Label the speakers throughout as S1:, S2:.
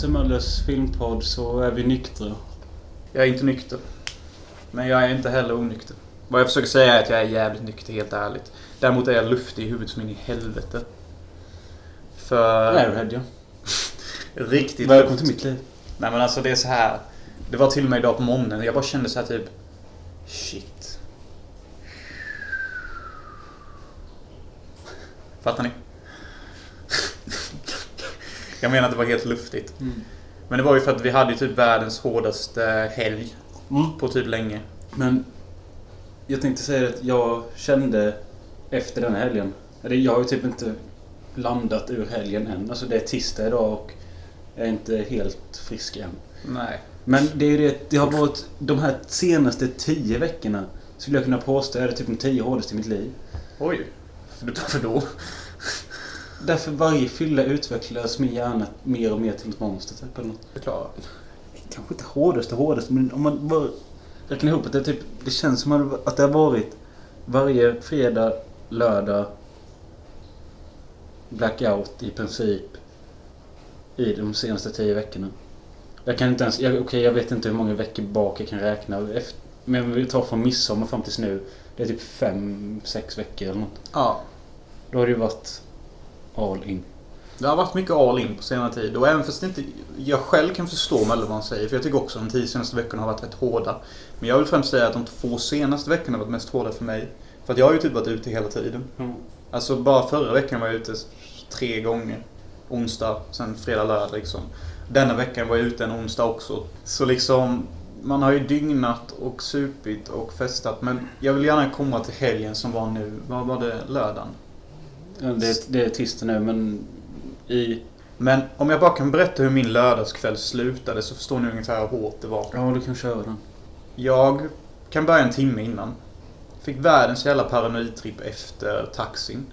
S1: Hans Möllers filmpodd så är vi nyktra.
S2: Jag är inte nykter. Men jag är inte heller onykter. Vad jag försöker säga är att jag är jävligt nykter, helt ärligt. Däremot är jag luftig i huvudet som in i helvete. För...
S1: Airhead ja.
S2: Riktigt
S1: Välkommen till mitt liv.
S2: Nej men alltså det är så här. Det var till och med idag på morgonen. Jag bara kände så här typ... Shit. Fattar ni? Jag menar att det var helt luftigt.
S1: Mm.
S2: Men det var ju för att vi hade typ världens hårdaste helg
S1: Mm.
S2: på typ länge.
S1: Men jag tänkte säga att jag kände efter den här helgen. Eller jag har ju typ inte landat ur helgen än. Alltså det är tisdag idag och jag är inte helt frisk än.
S2: Nej.
S1: Men det är ju det, det har varit de här senaste tio veckorna skulle jag kunna påstå är det typ de tio hårdaste i mitt liv.
S2: Oj. Varför då?
S1: Därför varje fylla utvecklas min hjärna mer och mer till ett monster typ eller något.
S2: Förklara.
S1: Kanske inte hårdaste hårdaste men om man bara räknar ihop att det typ Det känns som att det har varit varje fredag, lördag Blackout i princip i de senaste tio veckorna. Jag kan inte ens, jag, okej jag vet inte hur många veckor bak jag kan räkna. Efter, men vi tar från midsommar fram tills nu. Det är typ fem, sex veckor eller något.
S2: Ja.
S1: Då har det ju varit all in.
S2: Det har varit mycket all in på senare tid. Och även fast inte jag själv kan förstå Mölle vad han säger. För jag tycker också att de tio senaste veckorna har varit rätt hårda. Men jag vill främst säga att de två senaste veckorna har varit mest hårda för mig. För att jag har ju typ varit ute hela tiden.
S1: Mm.
S2: Alltså bara förra veckan var jag ute tre gånger. Onsdag, sen fredag, lördag liksom. Denna veckan var jag ute en onsdag också. Så liksom, man har ju dygnat och supit och festat. Men jag vill gärna komma till helgen som var nu. Vad var det? Lördagen?
S1: Det, det är tisdag nu men i...
S2: Men om jag bara kan berätta hur min lördagskväll slutade så förstår ni ungefär hur hårt det var.
S1: Ja, du kan köra den.
S2: Jag kan börja en timme innan. Fick världens jävla paranoidtripp efter taxin.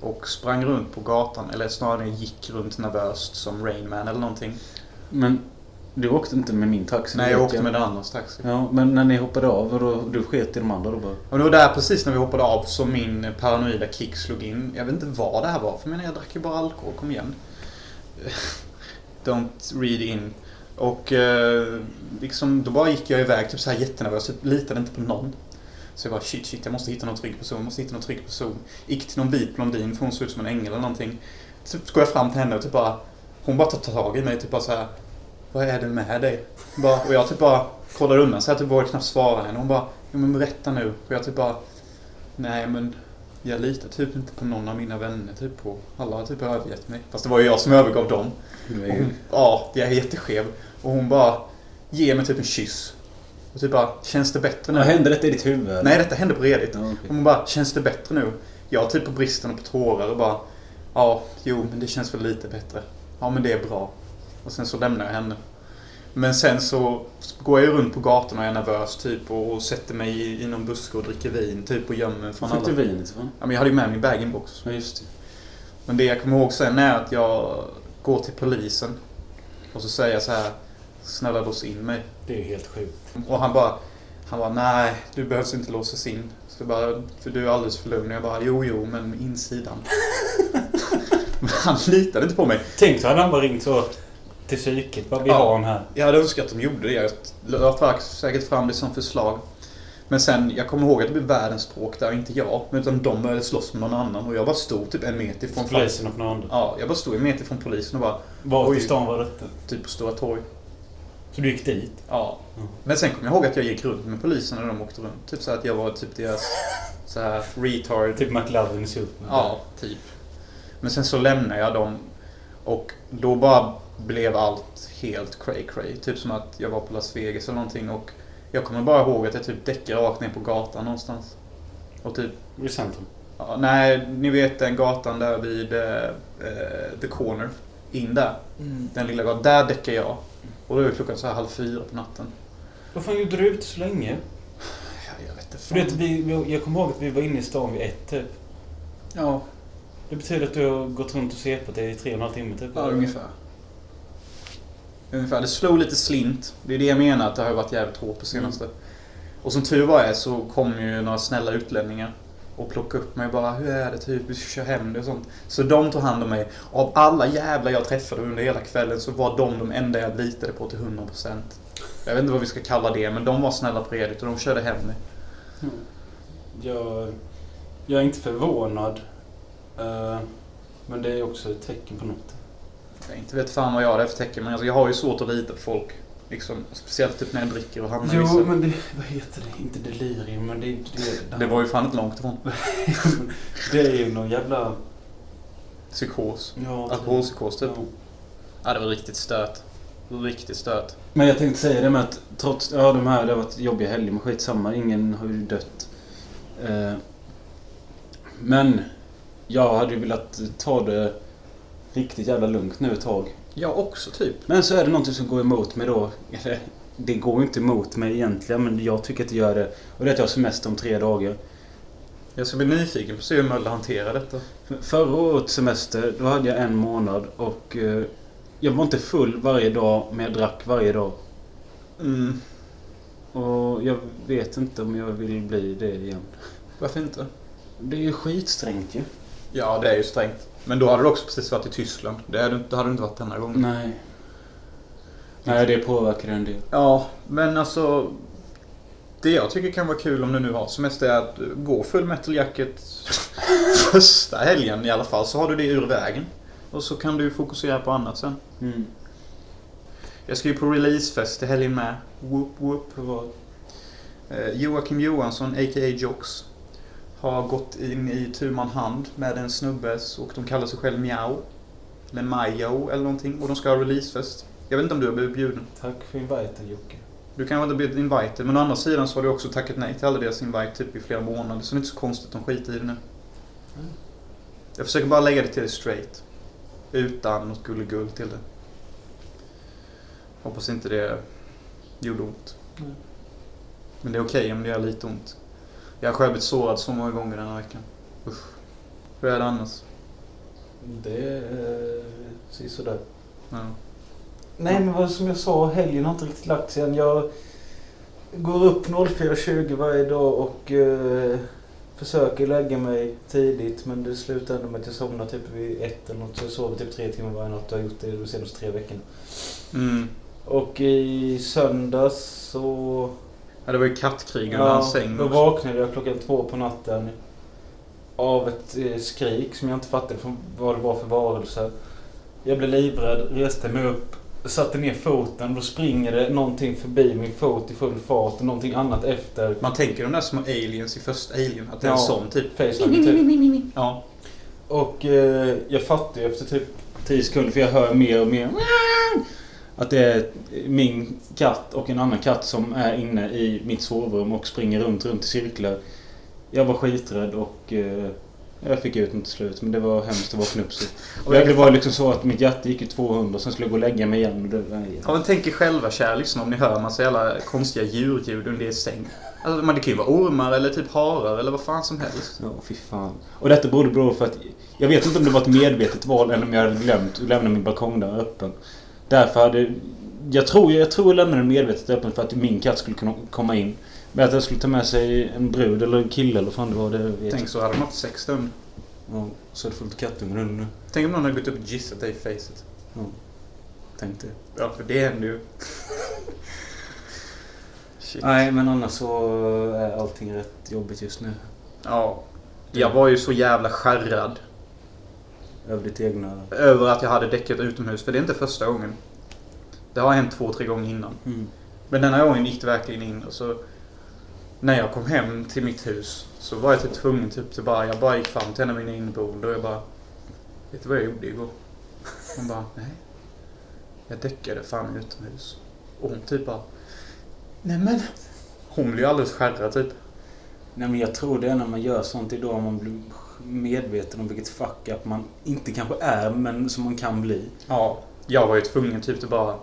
S2: Och sprang runt på gatan, eller snarare gick runt nervöst som Rain Man eller någonting.
S1: Men du åkte inte med min taxi?
S2: Nej, jag åkte med den andras taxi.
S1: Ja, men när ni hoppade av då, du sket i de andra då bara?
S2: Och det var där precis när vi hoppade av som min paranoida kick slog in. Jag vet inte vad det här var, för jag menar jag drack ju bara alkohol, kom igen. Don't read in. Och eh, liksom, då bara gick jag iväg typ så här jättenervös, typ litade inte på någon. Så jag bara shit, shit, jag måste hitta någon trygg person, jag måste hitta någon trygg person. Gick till någon vit blondin, för hon såg ut som en ängel eller någonting. Typ går jag fram till henne och typ bara, hon bara tar tag i mig, typ bara så här. Vad är det med dig? Bara, och jag typ bara kollar undan så jag typ vågar knappt svara henne. Hon bara, ja men berätta nu. Och jag typ bara, nej men jag litar typ inte på någon av mina vänner typ på. Alla har typ övergett mig. Fast det var ju jag som övergav dem. Hon, ja, jag är jätteskev. Och hon bara ger mig typ en kyss. Och typ bara, känns det bättre nu?
S1: Vad hände detta i ditt huvud? eller?
S2: Nej, detta hände på redigt.
S1: Ja, okej.
S2: Och hon bara, känns det bättre nu? Jag typ på bristen och på tårar och bara, ja, jo, men det känns väl lite bättre. Ja, men det är bra. Och sen så lämnar jag henne. Men sen så går jag runt på gatorna och är nervös typ och, och sätter mig i, i någon buske och dricker vin typ och gömmer mig från
S1: Fick
S2: alla.
S1: du vinet ifrån?
S2: Ja, men jag hade ju med min bag-in-box.
S1: Ja, just det.
S2: Men det jag kommer ihåg sen är att jag går till polisen. Och så säger jag så här, snälla lås in mig.
S1: Det är ju helt sjukt.
S2: Och han bara, han bara, nej, du behövs inte låsas in. Så jag bara, för du är alldeles för lugn. Och jag bara, jo, jo, men insidan. men han litade inte på mig.
S1: Tänk så hade han bara ringt så till psyket. Bara, vi
S2: Ja.
S1: har honom här.
S2: Jag hade önskat att de gjorde det. Jag la säkert fram det som förslag. Men sen, jag kommer ihåg att det blev världens språk där, inte jag. Utan de började slåss med någon annan. Och jag bara stod typ en meter ifrån
S1: Polisen och någon andra.
S2: Ja, jag bara stod en meter från polisen och bara,
S1: Var i stan var detta?
S2: typ på Stora torg.
S1: Så du gick dit?
S2: Ja.
S1: Mm.
S2: Men sen kom jag ihåg att jag gick runt med polisen när de åkte runt. Typ så att jag var typ deras så här retard.
S1: Typ McLovin i Superman?
S2: Ja, typ. Men sen så lämnade jag dem. Och då bara blev allt helt cray cray. Typ som att jag var på Las Vegas eller någonting. Och jag kommer bara ihåg att jag typ däckade rakt ner på gatan någonstans. Och typ,
S1: I centrum?
S2: ja, nej, ni vet den gatan där vid eh, eh, The Corner. In där. Den lilla gatan. Där däckade jag. Och då är klockan så här halv fyra på natten.
S1: Vad fan gjorde du ute så länge?
S2: Ja, jag vet inte.
S1: För det, vi, vi, jag kommer ihåg att vi var inne i stan vid ett typ.
S2: Ja,
S1: Det betyder att du har gått runt och sepat dig i tre och en halv timme typ?
S2: Ja, ungefär. Ungefär. Det slog lite slint. Det är det jag menar, att det har varit jävligt hårt på senaste. Och som tur var är så kom ju några snälla utlänningar. och plockade upp mig bara, hur är det typ, vi ska köra hem det och sånt. Så de tog hand om mig. Av alla jävlar jag träffade under hela kvällen så var de de enda jag litade på till 100%. Jag vet inte vad vi ska kalla det, men de var snälla på redigt och de körde hem mig. Mm.
S1: Jag, jag är inte förvånad. Uh, men det är också ett tecken på något.
S2: Jag inte vet fan vad jag har för tecken, men alltså, jag har ju svårt att lita på folk. Liksom, speciellt typ när jag dricker och hamnar i
S1: Jo,
S2: vissa-
S1: men det... Vad heter det? Inte delirium, men det är inte det.
S2: Det var ju fan inte långt ifrån.
S1: det är ju någon jävla...
S2: Psykos.
S1: Ja,
S2: Alkoholpsykos typ.
S1: Ja.
S2: Ja, det var riktigt stört. Riktigt stört.
S1: Men jag tänkte säga det med att trots... Ja, de här, det har varit jobbiga helger, men skitsamma. Ingen har ju dött. Eh, men jag hade ju velat ta det riktigt jävla lugnt nu ett tag.
S2: Jag också typ.
S1: Men så är det någonting som går emot mig då. Eller, det går ju inte emot mig egentligen, men jag tycker att det gör det. Och det är att jag har semester om tre dagar.
S2: Jag ska bli nyfiken på att se hur Möller hanterar detta.
S1: Förra årets semester, då hade jag en månad och eh, jag var inte full varje dag, men jag drack varje dag.
S2: Mm.
S1: Och jag vet inte om jag vill bli det igen.
S2: Varför inte?
S1: Det är ju skitsträngt ju.
S2: Ja, det är ju strängt. Men då hade du också precis varit i Tyskland. Det hade, det hade du inte varit denna gången.
S1: Nej. Nej, det påverkar en del.
S2: Ja, men alltså... Det jag tycker kan vara kul om du nu har semester är att gå full metal jacket första helgen i alla fall. Så har du det ur vägen. Och så kan du fokusera på annat sen.
S1: Mm.
S2: Jag ska ju på releasefest i helgen med. Whoop whoop. Eh, Joakim Johansson, a.k.a. Jox, har gått in i tu man hand med en snubbe och de kallar sig själv Miao. Eller Majo eller någonting. Och de ska ha releasefest. Jag vet inte om du har blivit bjuden.
S1: Tack för inviten Jocke.
S2: Du kan ha inte blivit invited, men å andra sidan så har du också tackat nej till alla deras invite typ i flera månader. Så det är inte så konstigt att de skiter i det nu.
S1: Mm.
S2: Jag försöker bara lägga det till dig straight. Utan något gullegull till det. Hoppas inte det gjorde ont.
S1: Mm.
S2: Men det är okej om det gör lite ont. Jag har själv blivit sårad så många gånger den här veckan. Usch. Hur är det annars?
S1: Det är uh, sådär.
S2: Ja.
S1: Nej men vad som jag sa, helgen har inte riktigt lagt sig än. Jag går upp 04.20 varje dag och eh, försöker lägga mig tidigt. Men det slutar ändå med att jag somnar typ vid ett eller något. Så jag sover typ tre timmar varje natt och har gjort det de senaste tre veckorna.
S2: Mm.
S1: Och i söndags så...
S2: ja, det var ju kattkrig under hans säng
S1: då
S2: också.
S1: vaknade jag klockan två på natten. Av ett eh, skrik som jag inte fattade från vad det var för varelse. Jag blev livrädd, reste mig upp, satte ner foten. Då springer det någonting förbi min fot i full fart och någonting annat efter.
S2: Man tänker de där små aliens i första Alien, att det är
S1: Ja.
S2: en sån typ.
S1: Facehugger typ.
S2: Ja.
S1: Och eh, jag fattar ju efter typ 10 sekunder, för jag hör mer och mer att det är min katt och en annan katt som är inne i mitt sovrum och springer runt, runt i cirklar. Jag var skiträdd och eh, jag fick ut den till slut. Men det var hemskt att vakna upp så.
S2: Och
S1: Det var liksom så att mitt hjärta gick i 200 och sen skulle jag gå och lägga mig igen. Och det var,
S2: Ja, men tänk er själva kära lyssnare om ni hör massa jävla konstiga djurljud under er säng. Alltså, det kan ju vara ormar eller typ harar eller vad fan som helst.
S1: Ja, fy fan. Och detta berodde bero för att... Jag vet inte om det var ett medvetet val eller om jag hade glömt att lämna min balkong där öppen. Därför hade... Jag tror jag, tror jag lämnade den medvetet öppen för att min katt skulle kunna komma in. Men att jag skulle ta med sig en brud eller en kille eller fan det var, det jag
S2: Tänk så hade de haft sex stund.
S1: Ja, så är det fullt kattungar under nu.
S2: Tänk om någon hade gått upp och gissat dig i facet.
S1: Ja. Tänk det.
S2: Ja, för det händer ju.
S1: Nej, men annars så är allting rätt jobbigt just nu.
S2: Ja. Jag var ju så jävla skärrad
S1: Över ditt egna...
S2: över att jag hade däckat utomhus. För det är inte första gången. Det har hänt två, tre gånger innan.
S1: Mm.
S2: Men den här gången gick det verkligen in. Och så, när jag kom hem till mitt hus så var jag typ tvungen typ till bara, jag bara gick fram till en av mina inneboende och jag bara Vet du vad jag gjorde igår? Hon bara, nej. Jag däckade fan utomhus. Och hon typ bara, nej men. Hon blev alldeles skärrad typ.
S1: Nej men jag tror det är när man gör sånt idag man blir medveten om vilket fuck up man inte kanske är men som man kan bli.
S2: Ja, jag var ju tvungen typ till bara,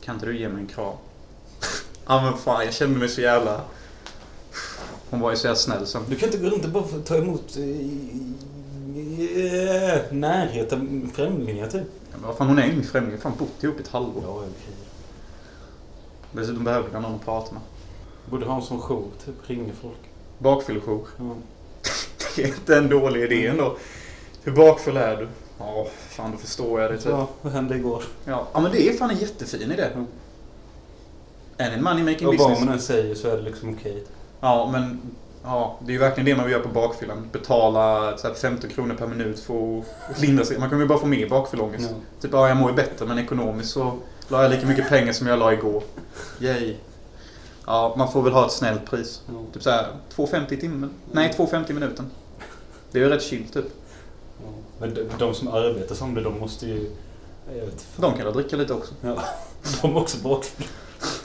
S2: kan inte du ge mig en kram? ja men fan, jag kände mig så jävla... Hon var ju så jävla snäll så.
S1: Du kan inte gå runt och bara ta emot eh, eh, närhet av främlingar typ.
S2: Ja, men vad fan, hon är ju min främling. Fan bott ihop i ett halvår.
S1: Ja, okej.
S2: Dessutom behövde jag någon att prata med.
S1: Borde ha en sån jour, typ ringa folk.
S2: Bakfyllejour.
S1: Ja.
S2: inte en dålig idé ändå. Hur bakfull är du? Ja, fan då förstår jag det typ.
S1: Ja, vad hände igår?
S2: Ja, ja men det är fan en jättefin idé.
S1: Mm.
S2: En en money making
S1: Och vad
S2: business.
S1: man än säger så är det liksom okej.
S2: Ja, men ja, det är ju verkligen det man vill göra på bakfyllan. Betala så här, 15 kronor per minut för att lindra sig. Man kommer ju bara få mer bakfylleångest.
S1: Ja.
S2: Typ, ja jag mår ju bättre men ekonomiskt så la jag lika mycket pengar som jag la igår. Yay. Ja, man får väl ha ett snällt pris.
S1: Ja.
S2: Typ såhär 2,50 i timmen. Nej, 2,50 i minuten. Det är ju rätt chill typ.
S1: Ja. Men de, de som arbetar som det, de måste ju... Jag vet
S2: För de kan väl dricka lite också.
S1: Ja, de är också bakfulla.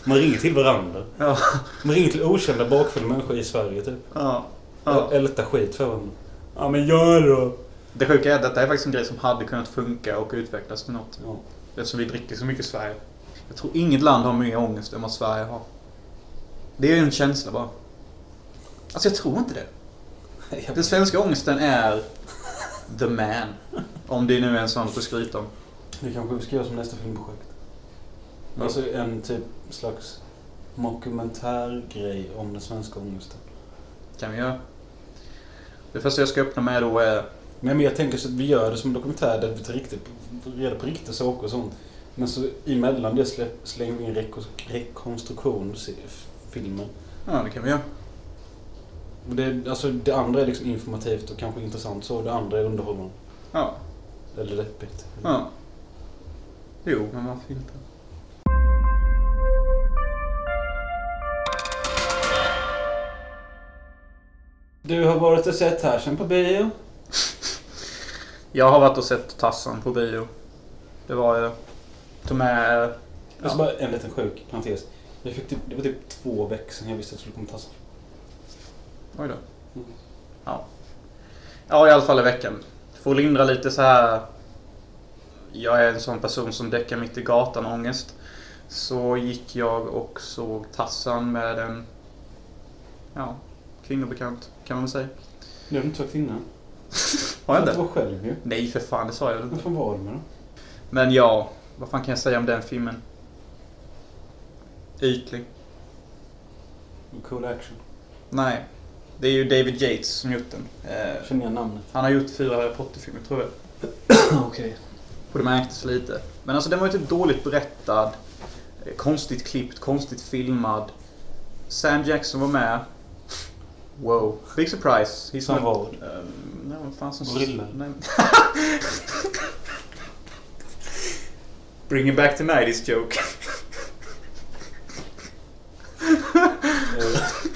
S1: Man ringer till varandra.
S2: Ja.
S1: Man ringer till okända bakfulla människor i Sverige typ.
S2: ja.
S1: Ja. Älta skit för varandra. Ja men gör då!
S2: Det sjuka är att detta är faktiskt en grej som hade kunnat funka och utvecklas till något.
S1: Ja.
S2: Eftersom vi dricker så mycket i Sverige. Jag tror inget land har mer ångest än vad Sverige har. Det är ju en känsla bara. Alltså jag tror inte det. Den svenska ångesten är the man. Om det nu är en sån att skryta om.
S1: Det kanske vi ska göra som nästa filmprojekt.
S2: Ja.
S1: Alltså en typ slags dokumentärgrej om den svenska ångesten.
S2: Kan vi göra. Det första jag ska öppna med då är...
S1: Nej men jag tänker så att vi gör det som en dokumentär där vi tar riktigt, reda på riktiga saker och sånt. Men så emellan det slä- slänger vi in reko- rekonstruktionsfilmer.
S2: Ja, det kan vi göra.
S1: Och Det, alltså, det andra är liksom informativt och kanske intressant så. Det andra är underhållande.
S2: Ja.
S1: Eller deppigt.
S2: Ja. Jo, men varför inte?
S1: Du har varit och sett Härsen på bio.
S2: Jag har varit och sett Tassan på bio. Det var jag. Tog med...
S1: Alltså bara en liten sjuk parentes. Jag fick typ, det var typ två veckor sedan jag visste att jag skulle komma tassa.
S2: Oj då.
S1: Mm.
S2: Ja. Ja, i alla fall i veckan. Får lindra lite så här. Jag är en sån person som däckar mitt i gatan ångest. Så gick jag och såg Tassan med en ja, kvinnobekant kan man väl säga.
S1: Det har du inte sagt innan.
S2: Har jag
S1: Du
S2: inte?
S1: var själv ju.
S2: Nej för fan, det sa jag inte.
S1: fan var det med då?
S2: Men ja, vad fan kan jag säga om den filmen? Ytlig.
S1: Cool action.
S2: Nej. Det är ju David Yates som gjort den. Eh,
S1: Jag känner igen namnet.
S2: han har gjort fyra Harry Potter-filmer tror jag.
S1: Okej.
S2: Och det märktes lite. Men alltså den var ju typ dåligt berättad. eh, Konstigt klippt, konstigt filmad. Sam Jackson var med. Wow. Big surprise. He's not-
S1: vad?
S2: Ehm, nej, vad fan som...
S1: Gorilla.
S2: Nej. Bringing back the 90s joke.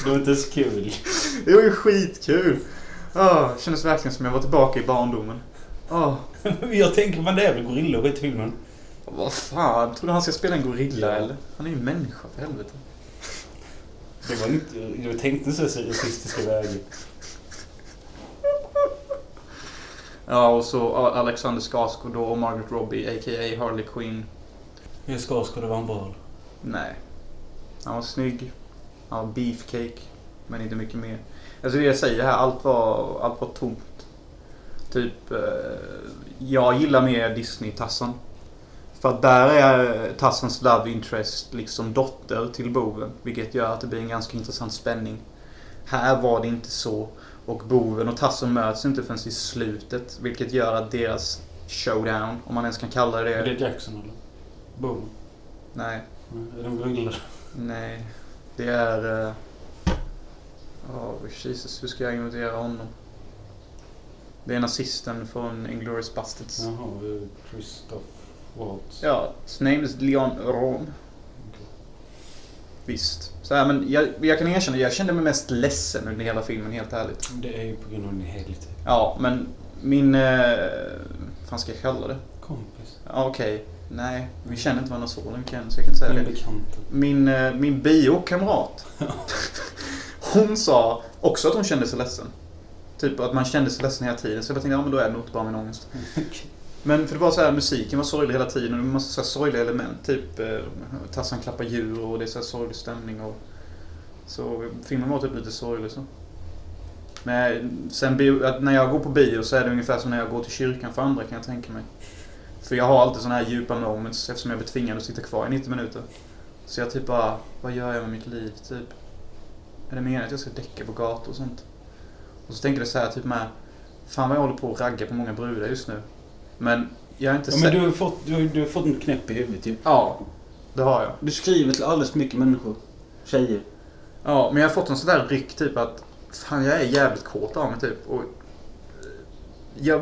S1: Det var inte så kul.
S2: Det var ju skitkul. Oh, kändes verkligen som jag var tillbaka i barndomen. Åh,
S1: Jag tänker man det är väl gorilla och i filmen.
S2: vad fan. Tror du han ska spela en gorilla eller? Han är ju en människa för helvete.
S1: Det var inte, jag tänkte så rasistiska vägar.
S2: Ja, och så Alexander Skarsgård då och Margaret Robbie, a.k.a. Harley Quinn.
S1: Jag ska ska det vara en bal.
S2: Nej. Han var snygg. Var beefcake. Men inte mycket mer. Alltså det jag säger här, allt var, allt var tomt. Typ, eh, jag gillar mer Disney-Tassan. För att där är Tassans love interest liksom dotter till boven. Vilket gör att det blir en ganska intressant spänning. Här var det inte så. Och boven och Tassan möts inte förrän i slutet. Vilket gör att deras showdown, om man ens kan kalla det
S1: Är
S2: det.
S1: Jackson eller? Boom.
S2: Nej.
S1: Är det gorilla?
S2: Nej, det är... eh, Åh, Jesus, hur ska jag inventera honom? Det är nazisten från Inglourious Basterds.
S1: Jaha, Christoph Waltz.
S2: Ja, his name is Leon Rom. Visst. Så här, men jag, jag kan erkänna, jag kände mig mest ledsen under hela filmen, helt ärligt.
S1: Det är ju på grund av din helhet.
S2: Ja, men min... Eh, vad fan ska jag kalla det?
S1: Kompis.
S2: Okej. Nej, vi känner inte varandra så länge än, så jag kan inte säga
S1: Din
S2: det.
S1: bekanta.
S2: Min, eh, min biokamrat. hon sa också att hon kände sig ledsen. Typ att man kände sig ledsen hela tiden. Så jag tänkte, ja men då är det nog inte bara min ångest. Men för det var så här, musiken var sorglig hela tiden och det var massa så här sorgliga element. Typ eh, Tassan klappar djur och det är så här sorglig stämning. Och, så filmen var typ lite sorglig så. Men sen bio, när jag går på bio så är det ungefär som när jag går till kyrkan för andra kan jag tänka mig. För jag har alltid såna här djupa moments eftersom jag blir tvingad att sitta kvar i 90 minuter. Så jag typ bara, vad gör jag med mitt liv typ? Är det meningen att jag ska däcka på gator och sånt? Och så tänker jag så här typ med... Fan vad jag håller på att ragga på många brudar just nu. Men jag är inte
S1: Ja, men du har, fått, du, har, du har fått en knäpp i huvudet ju.
S2: Ja, det har jag.
S1: Du skriver till alldeles för mycket människor. Tjejer.
S2: Ja, men jag har fått en sån där ryck typ att... Fan jag är jävligt kåt av mig typ. Och... Jag...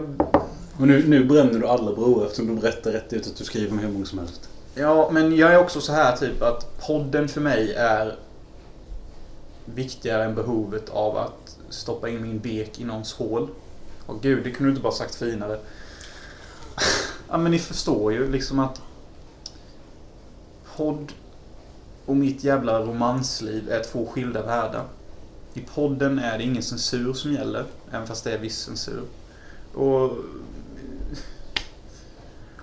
S1: Och nu, nu bränner du alla broar eftersom du berättar rätt ut att du skriver med hur många som helst.
S2: Ja, men jag är också så här typ att podden för mig är viktigare än behovet av att stoppa in min bek i någons hål. Och gud, det kunde du inte bara sagt finare. ja, men ni förstår ju liksom att podd och mitt jävla romansliv är två skilda världar. I podden är det ingen censur som gäller, även fast det är viss censur. Och...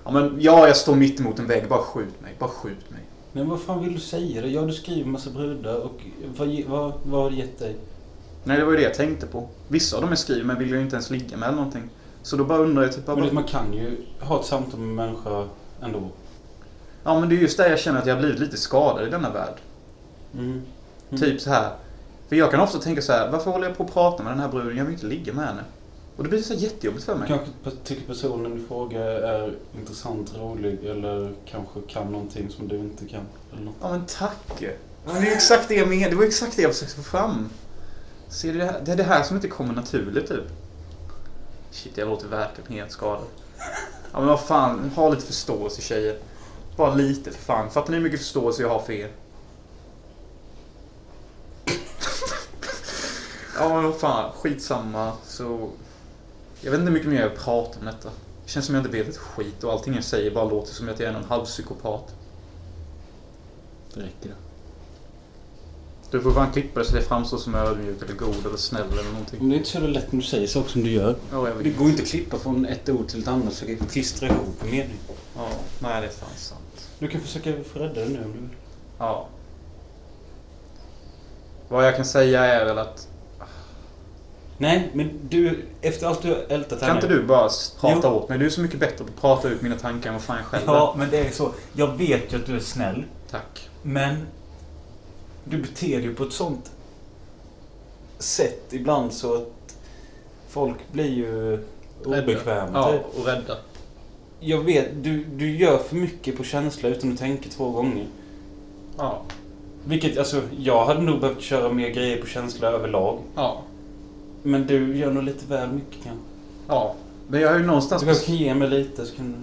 S2: Ja, men ja, jag står mitt emot en vägg. Bara skjut mig. Bara skjut mig.
S1: Men vad fan vill du säga då? Ja, du skriver massa brudar och vad, vad, vad har det gett dig?
S2: Nej, det var ju det jag tänkte på. Vissa av dem jag skriver med vill jag ju inte ens ligga med eller någonting. Så då bara undrar jag typ...
S1: Men
S2: Bara,
S1: man kan ju ha ett samtal med en människa ändå.
S2: ja, men det är just där jag känner att jag har blivit lite skadad i denna värld.
S1: Mm. Mm.
S2: Typ så här. För jag kan ofta tänka så här. Varför håller jag på att prata med den här bruden? Jag vill inte ligga med henne. Och det blir så jättejobbigt för mig.
S1: Kanske tycker personen i fråga är intressant, rolig eller kanske kan någonting som du inte kan. Eller något.
S2: Ja men tack! Men det är exakt det jag menar. Det var exakt det jag försökte få fram. Ser du det här? Det är det här som inte kommer naturligt typ. Shit, jag låter verkligen helt skadad. Ja men vad fan, ha lite förståelse tjejer. Bara lite för fan. Fattar ni hur mycket förståelse jag har för er? ja men vad fan, skitsamma. Så... Jag vet inte hur mycket mer jag vill prata om detta. Det känns som jag inte vet ett skit och allting jag säger bara låter som att jag är någon halvpsykopat.
S1: Det räcker det.
S2: Du får fan klippa det så det framstår som ödmjuk eller god eller snäll eller någonting.
S1: Men det är inte så jävla lätt när du säger saker som du gör.
S2: Ja,
S1: Det går inte att klippa från ett ord till ett annat så kan klistra ihop en mening.
S2: Ja, nej det är fan sant.
S1: Du kan försöka rädda det nu om du vill.
S2: Ja. Vad jag kan säga är väl att...
S1: Nej, men du, efter allt du har ältat här
S2: Kan inte
S1: nu-
S2: du bara prata
S1: Jo.
S2: åt mig? Du är så mycket bättre på att prata ut mina tankar än vad fan jag själv.
S3: Ja, men det är så. Jag vet ju att du är snäll.
S2: Tack.
S3: Men du beter dig ju på ett sånt sätt ibland så att folk blir ju obekväma.
S2: Ja,
S3: typ.
S2: och rädda.
S1: Jag vet, du, du gör för mycket på känsla utan att tänka två gånger.
S2: Ja.
S1: Vilket, alltså, jag hade nog behövt köra mer grejer på känsla överlag.
S2: Ja.
S1: Men du gör nog lite väl mycket kanske.
S2: Ja. Men jag har ju någonstans...
S1: Du kan ge mig lite så kan du...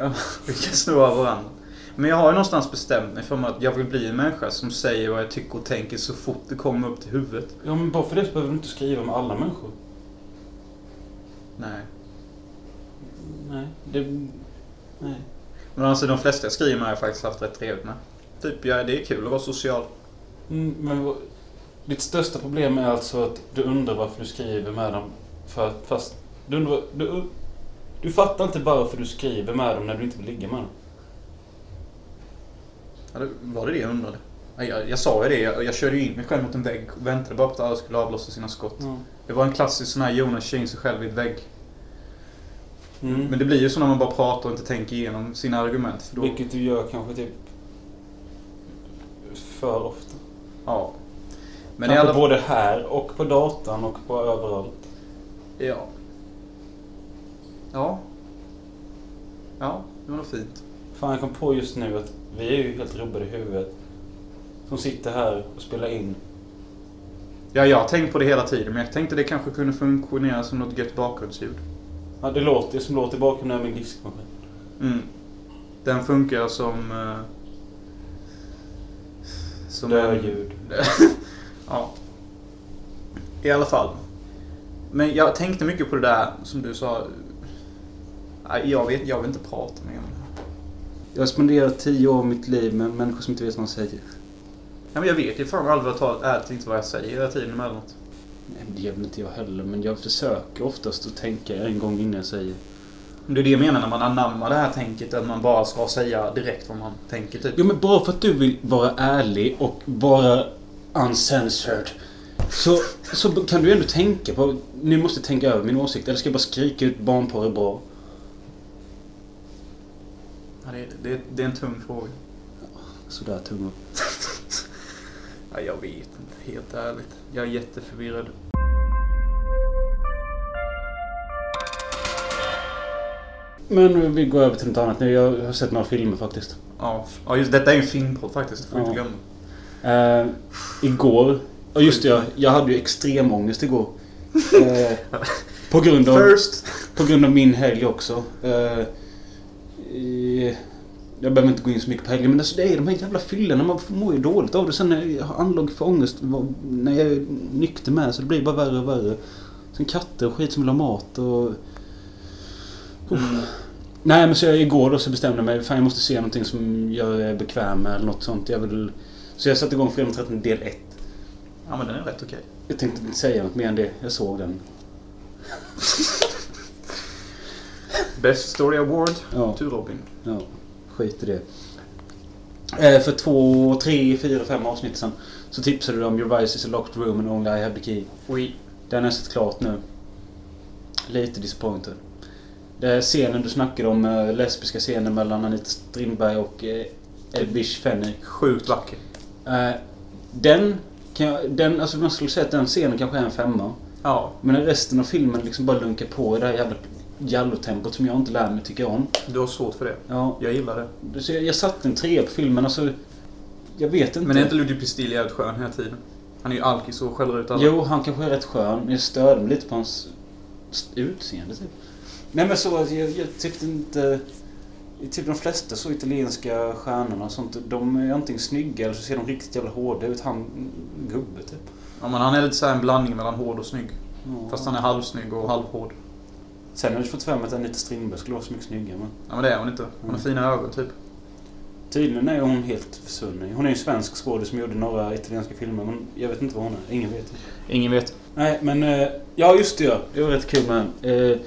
S2: Ja, vi kan sno av varandra. Men jag har ju någonstans bestämt mig för att jag vill bli en människa som säger vad jag tycker och tänker så fort det kommer upp till huvudet.
S1: Ja, men bara för det så behöver du inte skriva med alla människor.
S2: Nej.
S1: Nej, det... Nej.
S2: Men alltså de flesta jag skriver med har jag faktiskt haft rätt trevligt med. Typ, ja, det är kul att vara social.
S1: Mm, men ditt största problem är alltså att du undrar varför du skriver med dem. För, att- fast du undrar... Du, du fattar inte varför du skriver med dem när du inte vill ligga med dem.
S2: Ja, det- var det det jag undrade? Ja, Jag, jag sa ju det, jag, jag körde ju in mig själv mot en vägg och väntade bara på att alla skulle avlossa sina skott.
S1: Ja.
S2: Det var en klassisk sån här Jonas kör in sig själv i ett vägg.
S1: Mm.
S2: Men det blir ju så när man bara pratar och inte tänker igenom sina argument. Då,
S1: Vilket du gör kanske typ... För ofta.
S2: ja. Men i alla
S1: både här och på datan och på överallt.
S2: Ja. Ja. Ja, det var nog fint.
S1: Fan, jag kom på just nu att vi är ju helt rubbade i huvudet. Som sitter här och spelar in.
S2: Ja, jag har tänkt på det hela tiden, men jag tänkte det kanske kunde funktionera som något gött bakgrundsljud.
S1: Ja, det låter det som låter i bakgrunden är min diskmaskin.
S2: Mm. Den funkar som... eh, som
S1: Dödljud.
S2: ja. I alla fall. Men jag tänkte mycket på det där som du sa. Jag vet, jag vill inte prata mer om det här.
S1: Jag har spenderat tio år av mitt liv med människor som inte vet vad de säger.
S2: Ja, men jag vet ju fan allvarligt talat ärligt inte vad jag säger hela tiden emellanåt.
S1: Nej, det gör väl inte jag heller. Men jag försöker oftast att tänka en gång innan jag säger.
S2: Det är det jag menar när man anammar det här tänket. Att man bara ska säga direkt vad man tänker typ.
S1: Jo, men bara för att du vill vara ärlig och vara uncensored. Så, så kan du ändå tänka på, nu måste jag tänka över min åsikt, eller ska jag bara skrika ut barnporr är bra?
S2: Ja, det, det, det är en tung fråga.
S1: Sådär tung
S2: ja, jag vet inte, helt ärligt. Jag är jätteförvirrad.
S1: Men vi går över till något annat nu. Jag har sett några filmer faktiskt.
S2: Ja, ja just detta är ju en filmpodd faktiskt. Det får vi
S1: ja.
S2: inte glömma.
S1: Eh, igår... Ja just det, jag, jag hade ju extrem ångest igår. Eh, på, grund av,
S2: First.
S1: på grund av min helg också. Eh, i- jag behöver inte gå in så mycket på helgen men alltså det är de här jävla fyllorna. Man mår ju dåligt av det. Sen när jag har anlag för ångest när jag är nykter med så det blir bara värre och värre. Sen katter och skit som vill ha mat och...
S2: Mm.
S1: Nej men så jag, igår då så bestämde jag mig. Fan jag måste se någonting som jag är bekväm med eller något sånt. Jag vill... Så jag satte igång Fredag 13 del 1.
S2: Ja men den är rätt okej.
S1: Jag tänkte inte säga något mer än det. Jag såg den.
S2: Best Story Award
S1: Ja,
S2: to Robin.
S1: ja skit i det. Eh, för två, tre, fyra, fem avsnitt sen så tipsade du om Your Vice is a locked room and only I have the key.
S2: Oui.
S1: Den jag sett klart nu. Lite disappointed. Det är scenen du snackade om, eh, lesbiska scenen mellan Anita Strindberg och eh, Edwige Fenny.
S2: Sjukt vacker.
S1: Eh, den kan jag, den, alltså man skulle säga att den scenen kanske är en femma.
S2: Ja,
S1: Men resten av filmen liksom bara lunkar på i det här jävla jallotempot som jag inte lär mig tycka om.
S2: du har svårt för det.
S1: Ja,
S2: Jag gillar det.
S1: så jag, jag satte en trea på filmen. Alltså, jag vet inte.
S2: Men är inte Ludvig Pistil jävligt skön hela tiden? Han är ju alkis och skäller ut alla.
S1: Jo, han kanske är rätt skön. Jag störde mig lite på hans utseende typ. Nej men så, jag, jag tyckte inte... Typ de flesta så italienska stjärnorna och sånt, de är antingen snygga eller så ser de riktigt jävla hårda ut. Han, gubbe typ.
S2: Ja, men han är lite så här en blandning mellan hård och snygg.
S1: Ja.
S2: Fast han är halvsnygg och halvhård.
S1: Sen har jag fått för mig att Anita Strindberg skulle vara så mycket snyggare. Men
S2: Ja men det är hon inte. Hon har
S1: Mm.
S2: fina ögon typ.
S1: tydligen är hon helt försvunnen. Hon är ju en svensk skådis som gjorde några italienska filmer, men jag vet inte vad hon är. Ingen vet.
S2: Ingen vet.
S1: Nej, men... eh, Ja, just det ja. Det var rätt kul med den.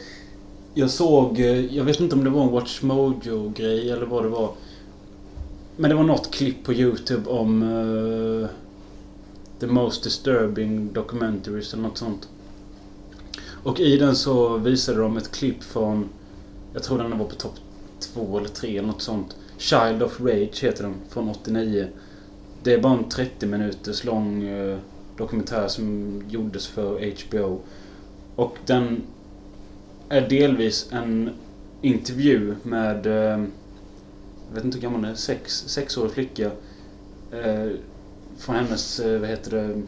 S1: Jag såg... Eh, jag vet inte om det var en Watch Mojo-grej eller vad det var. Men det var något klipp på YouTube om... uh, The Most Disturbing Documentaries eller något sånt. Och i den så visade de ett klipp från... Jag tror den var på topp två eller tre eller något sånt. Child of Rage heter den. Från 89. Det är bara en 30 minuters lång uh, dokumentär som gjordes för HBO. Och den är delvis en intervju med... Eh, jag vet inte hur gammal hon är. Sex, sexårig flicka. Eh, från hennes, eh, vad heter det?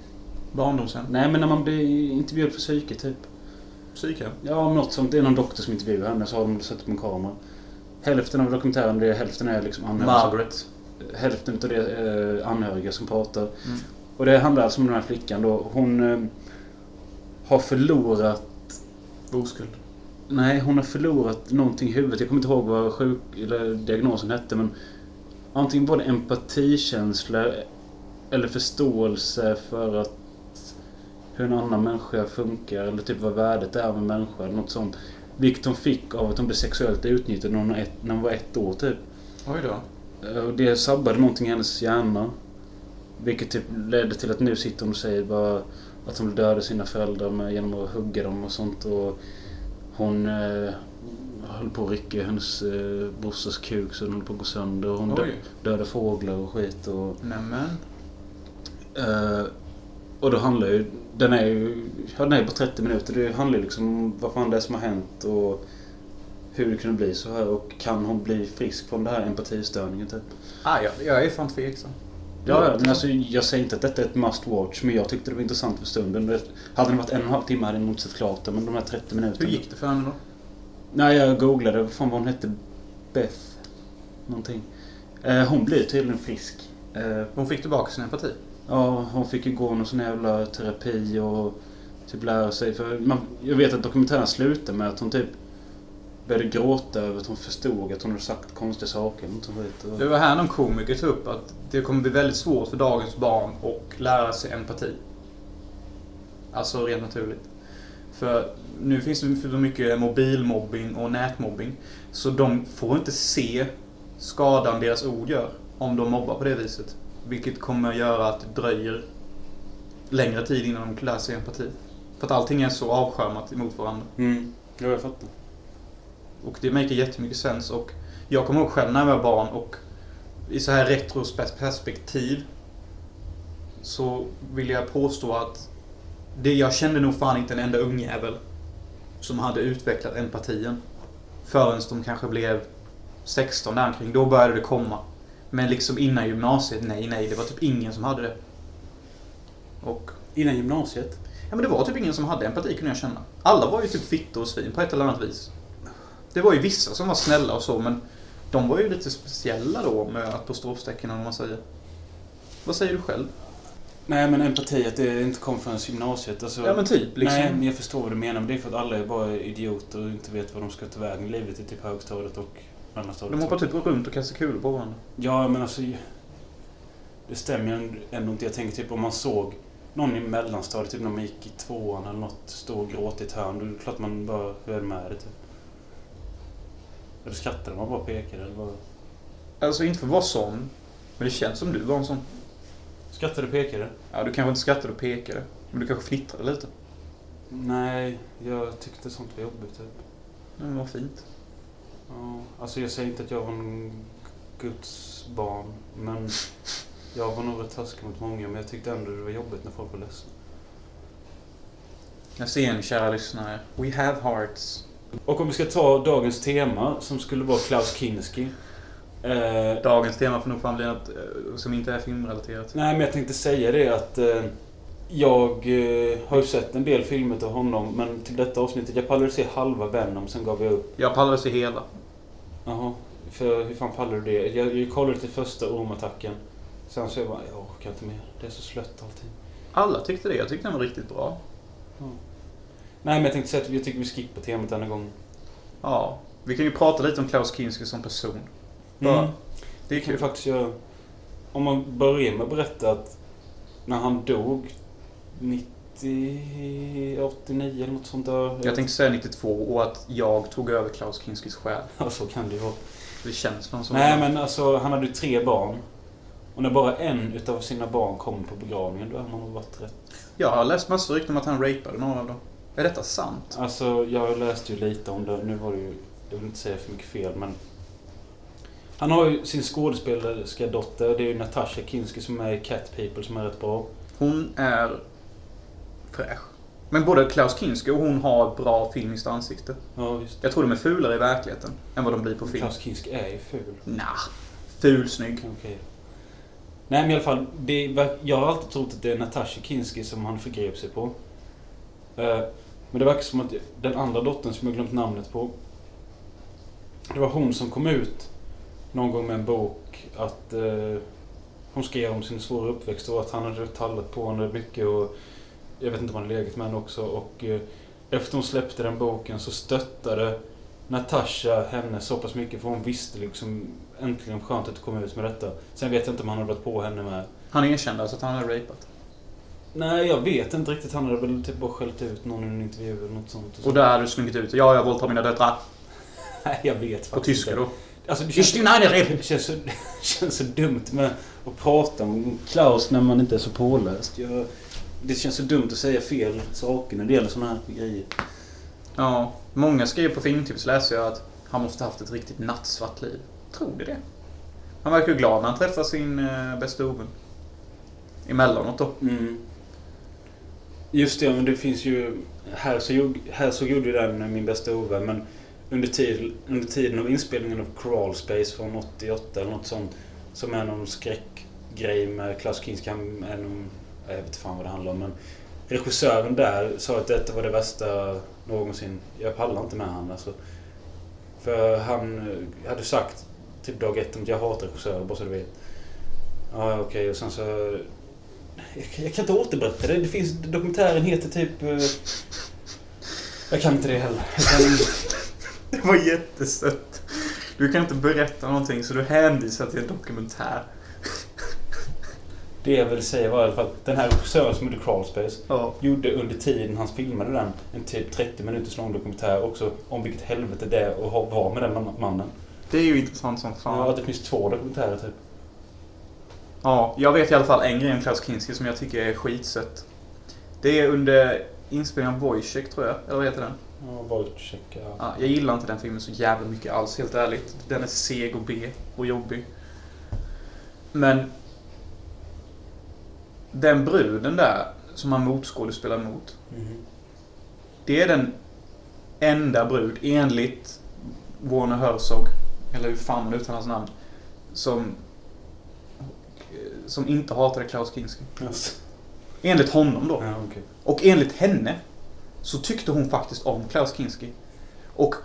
S2: Barndomshem.
S1: Nej men när man blir intervjuad för psyke typ.
S2: Psyke.
S1: Ja, något sånt. Det är någon doktor som intervjuar henne så har de satt upp en kamera. Hälften av dokumentären, det är, hälften är liksom anhöriga.
S2: Margaret.
S1: Hälften av det är anhöriga som pratar.
S2: Mm.
S1: Och det handlar alltså om den här flickan då. Hon har förlorat...
S2: Oskuld.
S1: Nej, hon har förlorat någonting i huvudet. Jag kommer inte ihåg vad sjuk, eller diagnosen hette men... Antingen det empatikänsla eller förståelse för att hur en annan människa funkar eller typ vad värdet är en människa eller något sånt. Vilket hon fick av att hon blev sexuellt utnyttjad när hon, var ett, när hon var ett år typ.
S2: Oj då.
S1: Och det sabbade någonting i hennes hjärna. Vilket typ ledde till att nu sitter hon och säger bara att hon vill döda sina föräldrar med, genom att hugga dem och sånt. Och hon eh, höll på att rycka hennes eh, brorsas kuk så den höll på att gå sönder. Hon dö, dödade fåglar och skit. Och,
S2: Nämen.
S1: eh, och då handlar ju... Den är ju... Ja, den är på 30 minuter. Det handlar ju liksom om vad fan det är som har hänt och hur det kunde bli så här. Och kan hon bli frisk från det här empatistörningen typ.
S2: Ah, jag, jag är fan tveksam.
S1: Ja, men alltså, jag säger inte att detta är ett must watch, men jag tyckte det var intressant för stunden. Hade det varit en och en halv timme hade jag nog sett klart det, men de här 30 minuterna...
S2: Hur gick det för henne då?
S1: Nej, jag googlade. Vad fan vad hon hette? Beth? Någonting. Eh, hon blev tydligen frisk. Eh,
S2: Hon fick tillbaka sin empati.
S1: ja, hon fick ju gå någon sån jävla terapi och typ lära sig. För man, jag vet att dokumentären slutar med att hon typ började gråta över att hon förstod att hon hade sagt konstiga saker.
S2: Det var här någon komiker tog upp att det kommer bli väldigt svårt för dagens barn att lära sig empati. Alltså rent naturligt. För nu finns det för mycket mobilmobbing och nätmobbing. Så de får inte se skadan deras ord gör om de mobbar på det viset. Vilket kommer göra att det dröjer längre tid innan de lär sig empati. För att allting är så avskärmat emot varandra.
S1: Mm. Ja, jag fattar.
S2: Och det maker jättemycket sens. Och jag kommer ihåg själv när jag var barn och i så här retroperspektiv så vill jag påstå att det, jag kände nog fan inte en enda ungjävel som hade utvecklat empatien. Förrän de kanske blev 16 där omkring. Då började det komma. Men liksom innan gymnasiet, nej, nej. Det var typ ingen som hade det. Och...
S1: Innan gymnasiet?
S2: Ja men det var typ ingen som hade empati kunde jag känna. Alla var ju typ fitta och svin på ett eller annat vis. Det var ju vissa som var snälla och så men de var ju lite speciella då med apostrofstecken om man säger. Vad säger du själv?
S1: Nej men empati, att det inte kom förrän gymnasiet. Alltså,
S2: Ja men typ liksom.
S1: Nej, men jag förstår vad du menar. Men det är för att alla är bara idioter och inte vet vad de ska ta vägen i livet i typ högstadiet och mellanstadiet.
S2: De hoppar typ runt och kastar kulor på varandra.
S1: Ja, men alltså... Det stämmer ju ändå inte. Jag tänker typ om man såg någon i mellanstadiet, typ när man gick i tvåan eller något, stå och gråta i ett hörn. Då är det klart man bara höll med det typ. Eller skrattade man bara pekade eller bara...
S2: Alltså inte för att vara sån. Men det känns som du var en sån.
S1: Skrattade och pekade?
S2: Ja, du kanske inte skrattade och pekade. Men du kanske fnittrade lite.
S1: Nej, jag tyckte sånt var jobbigt typ.
S2: Nej, men vad fint.
S1: Ja, alltså jag säger inte att jag var en Guds barn, men jag var nog rätt taskig mot många, men jag tyckte ändå det var jobbigt när folk var ledsna.
S2: Jag ser ni kära lyssnare. We have hearts.
S1: Och om vi ska ta dagens tema, som skulle vara Klaus Kinski. Eh,
S2: Dagens tema får nog fan bli något eh, som inte är filmrelaterat.
S1: nej, men jag tänkte säga det att eh, jag eh, har ju sett en del filmer till honom, men till detta avsnittet, jag pallade se halva Venom, sen gav jag upp.
S2: Jag pallade se hela.
S1: Jaha, för hur fan pallar du det? Jag, jag kollade till första ormattacken. Sen så jag bara, jag orkar inte mer. Det är så slött allting.
S2: Alla tyckte det. Jag tyckte den var riktigt bra.
S1: Nej, men jag tänkte säga att jag tycker vi skippar temat denna gång.
S2: Ja. Vi kan ju prata lite om Klaus Kinski som person. Bara.
S1: Mm.
S2: Det är
S1: Det kan vi
S2: kul.
S1: faktiskt göra. Om man börjar med att berätta att när han dog 90, 89 eller något sånt där.
S2: Jag tänkte säga 92 och att jag tog över Klaus Kinskis själ.
S1: Ja, så kan det ju vara.
S2: Det känns som så.
S1: Nej, men alltså han hade ju tre barn. Och när bara en utav sina barn kom på begravningen, då har man nog varit rätt.
S2: Jag har läst massor rykten om att han rapade några av dem. Är detta sant?
S1: Alltså, jag läste ju lite om det. Nu var det ju, jag vill inte säga för mycket fel, men... Han har ju sin skådespelerska dotter. Det är ju Natasha Kinski som är i Cat People som är rätt bra.
S2: Hon är fräsch. Men både Klaus Kinski och hon har bra filmiskt ansikte.
S1: Ja, visst.
S2: Jag tror de är fulare i verkligheten än vad de blir på film.
S1: Klaus Kinski är ju ful.
S2: Nah. Fulsnygg.
S1: Okej. Nej men i alla fall, det, jag har alltid trott att det är Natasha Kinski som han förgrep sig på. Men det verkar som att den andra dottern som jag glömt namnet på. Det var hon som kom ut någon gång med en bok att eh, hon skrev om sin svåra uppväxt och att han hade tallat på henne mycket och jag vet inte om han hade legat med henne också och eh, efter hon släppte den boken så stöttade Natasha henne så pass mycket för hon visste liksom äntligen skönt att det kom ut med detta. Sen vet jag inte om han hade varit på henne med.
S2: Han erkände alltså att han hade rapat.
S1: Nej, jag vet inte riktigt. Han hade väl typ bara skällt ut någon i en intervju eller något sånt.
S2: Och där hade du slungit ut Ja, jag våldtar mina döttrar.
S1: Nej, jag vet
S2: På
S1: faktiskt
S2: tyska
S1: inte.
S2: då.
S1: Alltså, det känns, det känns, så, det känns så dumt med att prata om Klaus när man inte är så påläst. Jag, det känns så dumt att säga fel saker när det gäller såna här grejer.
S2: Ja. Många skrev på filmtips läser jag att han måste haft ett riktigt nattsvart liv. Tror du det? Han verkar ju glad när han träffar sin eh, bästa ovän. Emellanåt då.
S1: Mm. Just det, men det finns ju... Här så, gjorde- här så gjorde ju den min bästa ovän, men under, tid, under tiden av inspelningen av Crawl Space från 88 eller något sånt, som är någon skräckgrej med Klaus Kinski, är någon, jag vet inte fan vad det handlar om, men regissören där sa att detta var det värsta någonsin. Jag pallar inte med han alltså. För han eh, hade sagt typ dag ett att jag hatar regissörer, bara så du vet. Ja, ja, okej. Och sen så... Jag, kan- inte återberätta det. Det finns... Dokumentären heter typ... eh, Jag kan inte det heller. Jag kan,
S2: Det var jättesött. Du kan inte berätta någonting så du hänvisar till en dokumentär.
S1: det jag vill säga var i alla fall den här regissören som gjorde Crawl Space
S2: Ja.
S1: gjorde under tiden han filmade den en typ 30 minuters lång dokumentär också om vilket helvete det är att ha- vara med den man- mannen.
S2: Det är ju intressant som
S1: Ja,
S2: fan.
S1: att det finns två dokumentärer typ.
S2: Ja, jag vet i alla fall en grej om Klaus Kinski som jag tycker är skitsött. Det är under inspelningen av Wojciech tror jag, eller vad heter den?
S1: Ja, Wojciech, ja.
S2: Ja, jag gillar inte den filmen så jävla mycket alls, helt ärligt. Den är seg och B och jobbig. Men... Den bruden där, som han motskådespelar mot.
S1: Mhm.
S2: Det är den enda brud, enligt Warner Herzog, eller hur fan man uttalar hans namn, som, som inte hatade Klaus Kinski.
S3: Yes.
S2: Enligt honom då.
S3: Ja, okej.
S2: Och enligt henne så tyckte hon faktiskt om Klaus Kinski. Och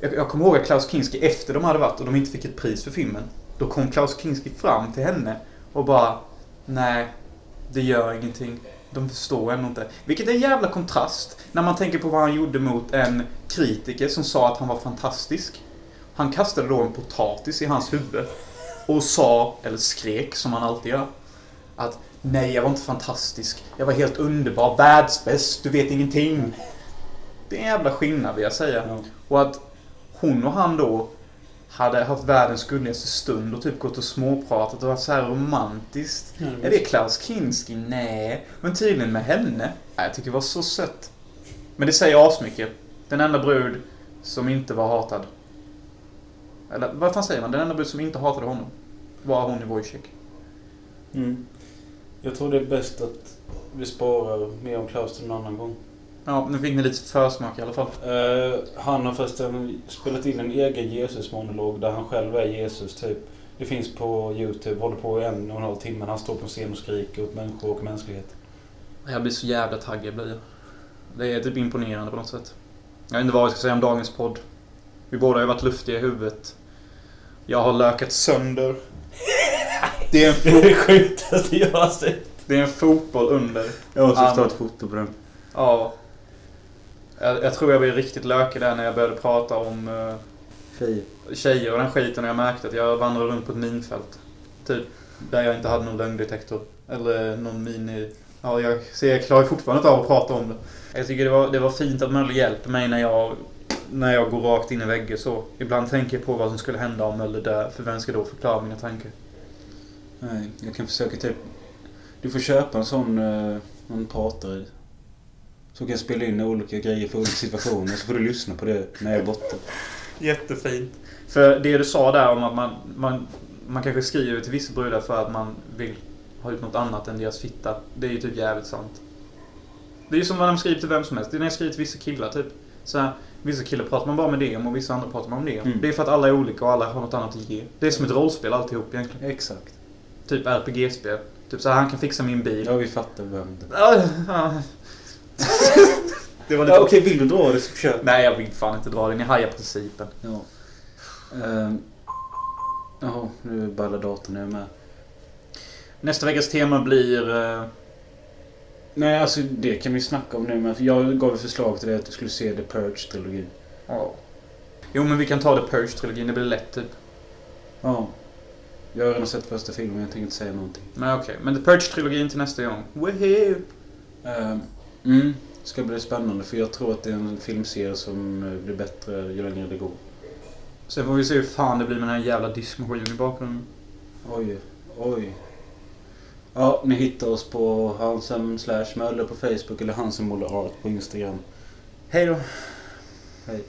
S2: jag, jag kommer ihåg att Klaus Kinski efter de hade varit och de inte fick ett pris för filmen. Då kom Klaus Kinski fram till henne och bara Nej, det gör ingenting. De förstår ändå inte. Vilket är en jävla kontrast när man tänker på vad han gjorde mot en kritiker som sa att han var fantastisk. Han kastade då en potatis i hans huvud och sa, eller skrek som han alltid gör, att nej, jag var inte fantastisk. Jag var helt underbar, världsbäst, du vet ingenting. Det är en jävla skillnad vill jag säga.
S3: Ja.
S2: Och att hon och han då hade haft världens gulligaste stund och typ gått och småpratat och varit så här romantiskt.
S3: Ja,
S2: Är det Klaus Kinski? Nej. Men tydligen med henne. Nej, Jag tycker det var så sött. Men det säger asmycket. Den enda brud som inte var hatad. Eller vad fan säger man? Den enda brud som inte hatade honom. Var hon i Wojciech.
S3: Mm. Jag tror det är bäst att vi sparar mer om Klaus till en annan gång.
S2: Ja, nu fick ni lite försmak i alla fall.
S3: Eh, han har förresten spelat in en egen Jesus-monolog där han själv är Jesus typ. Det finns på Youtube, håller på en och en halv timme. Han står på en scen och skriker åt människor och mänsklighet.
S2: Jag blir så jävla taggad blir jag. Det är typ imponerande på något sätt. Jag vet inte vad jag ska säga om dagens podd. Vi båda har ju varit luftiga i huvudet. Jag har lökat sönder. Det är en,
S3: Det är det sjukaste jag har sett.
S2: det är en fotboll under.
S1: Jag måste ta ett foto på den.
S2: Ja. Jag, jag tror jag blev riktigt lökig där när jag började prata om uh,
S1: Tjejer.
S2: tjejer och den skiten och jag märkte att jag vandrade runt på ett minfält. Typ. Där jag inte hade någon lögndetektor. Eller någon mini... Ja, jag, ser, jag klarar fortfarande inte av att prata om det. Jag tycker det var, det var fint att Möller hjälper mig när jag, när jag går rakt in i väggen så. Ibland tänker jag på vad som skulle hända om Möller dör. För vem ska då förklara mina tankar?
S1: Nej, jag kan försöka typ... Du får köpa en sån uh, man pratar i. Så kan jag spela in olika grejer för olika situationer. Så får du lyssna på det när jag är borta.
S2: Jättefint. För det du sa där om att man, man, man kanske skriver till vissa brudar för att man vill ha ut något annat än deras fitta. Det är ju typ jävligt sant. Det är ju som när de skriver till vem som helst. Det är när jag skriver till vissa killar typ. Så här, vissa killar pratar man bara med det om och vissa andra pratar man om det om.
S1: Mm.
S2: Det är för att alla är olika och alla har något annat att ge. Det är som ett rollspel alltihop egentligen.
S1: Exakt.
S2: Typ RPG-spel. Typ så här, han kan fixa min bil.
S1: Ja, vi fattar vem det
S2: Ja, ja. det var
S1: Ja,
S2: lite...
S1: okej, vill du dra det så försök.
S2: Nej, jag vill fan inte dra det. Ni hajar principen.
S1: Ja. Ehm. Jaha, nu ballar datorn ner med.
S2: Nästa veckas tema blir... eh,
S1: Nej, alltså det kan vi snacka om nu. Men jag gav ett förslag till dig att du skulle se The Purge-trilogin.
S2: Ja. Jo, men vi kan ta The Purge-trilogin. Det blir lätt typ.
S1: Ja. Jag har redan sett första filmen, jag tänker inte säga någonting.
S2: Men okej. Men The Purge-trilogin till nästa gång. Woohoo!
S1: Ehm, mm, ska bli spännande för jag tror att det är en filmserie som eh, blir bättre ju längre det går.
S2: Sen får vi se hur fan det blir med den här jävla diskmaskinen i bakgrunden.
S1: Oj, oj. Ja, ni hittar oss på Hansen slash Möller på Facebook eller Hansen Art på Instagram.
S2: Hej då!
S1: Hej.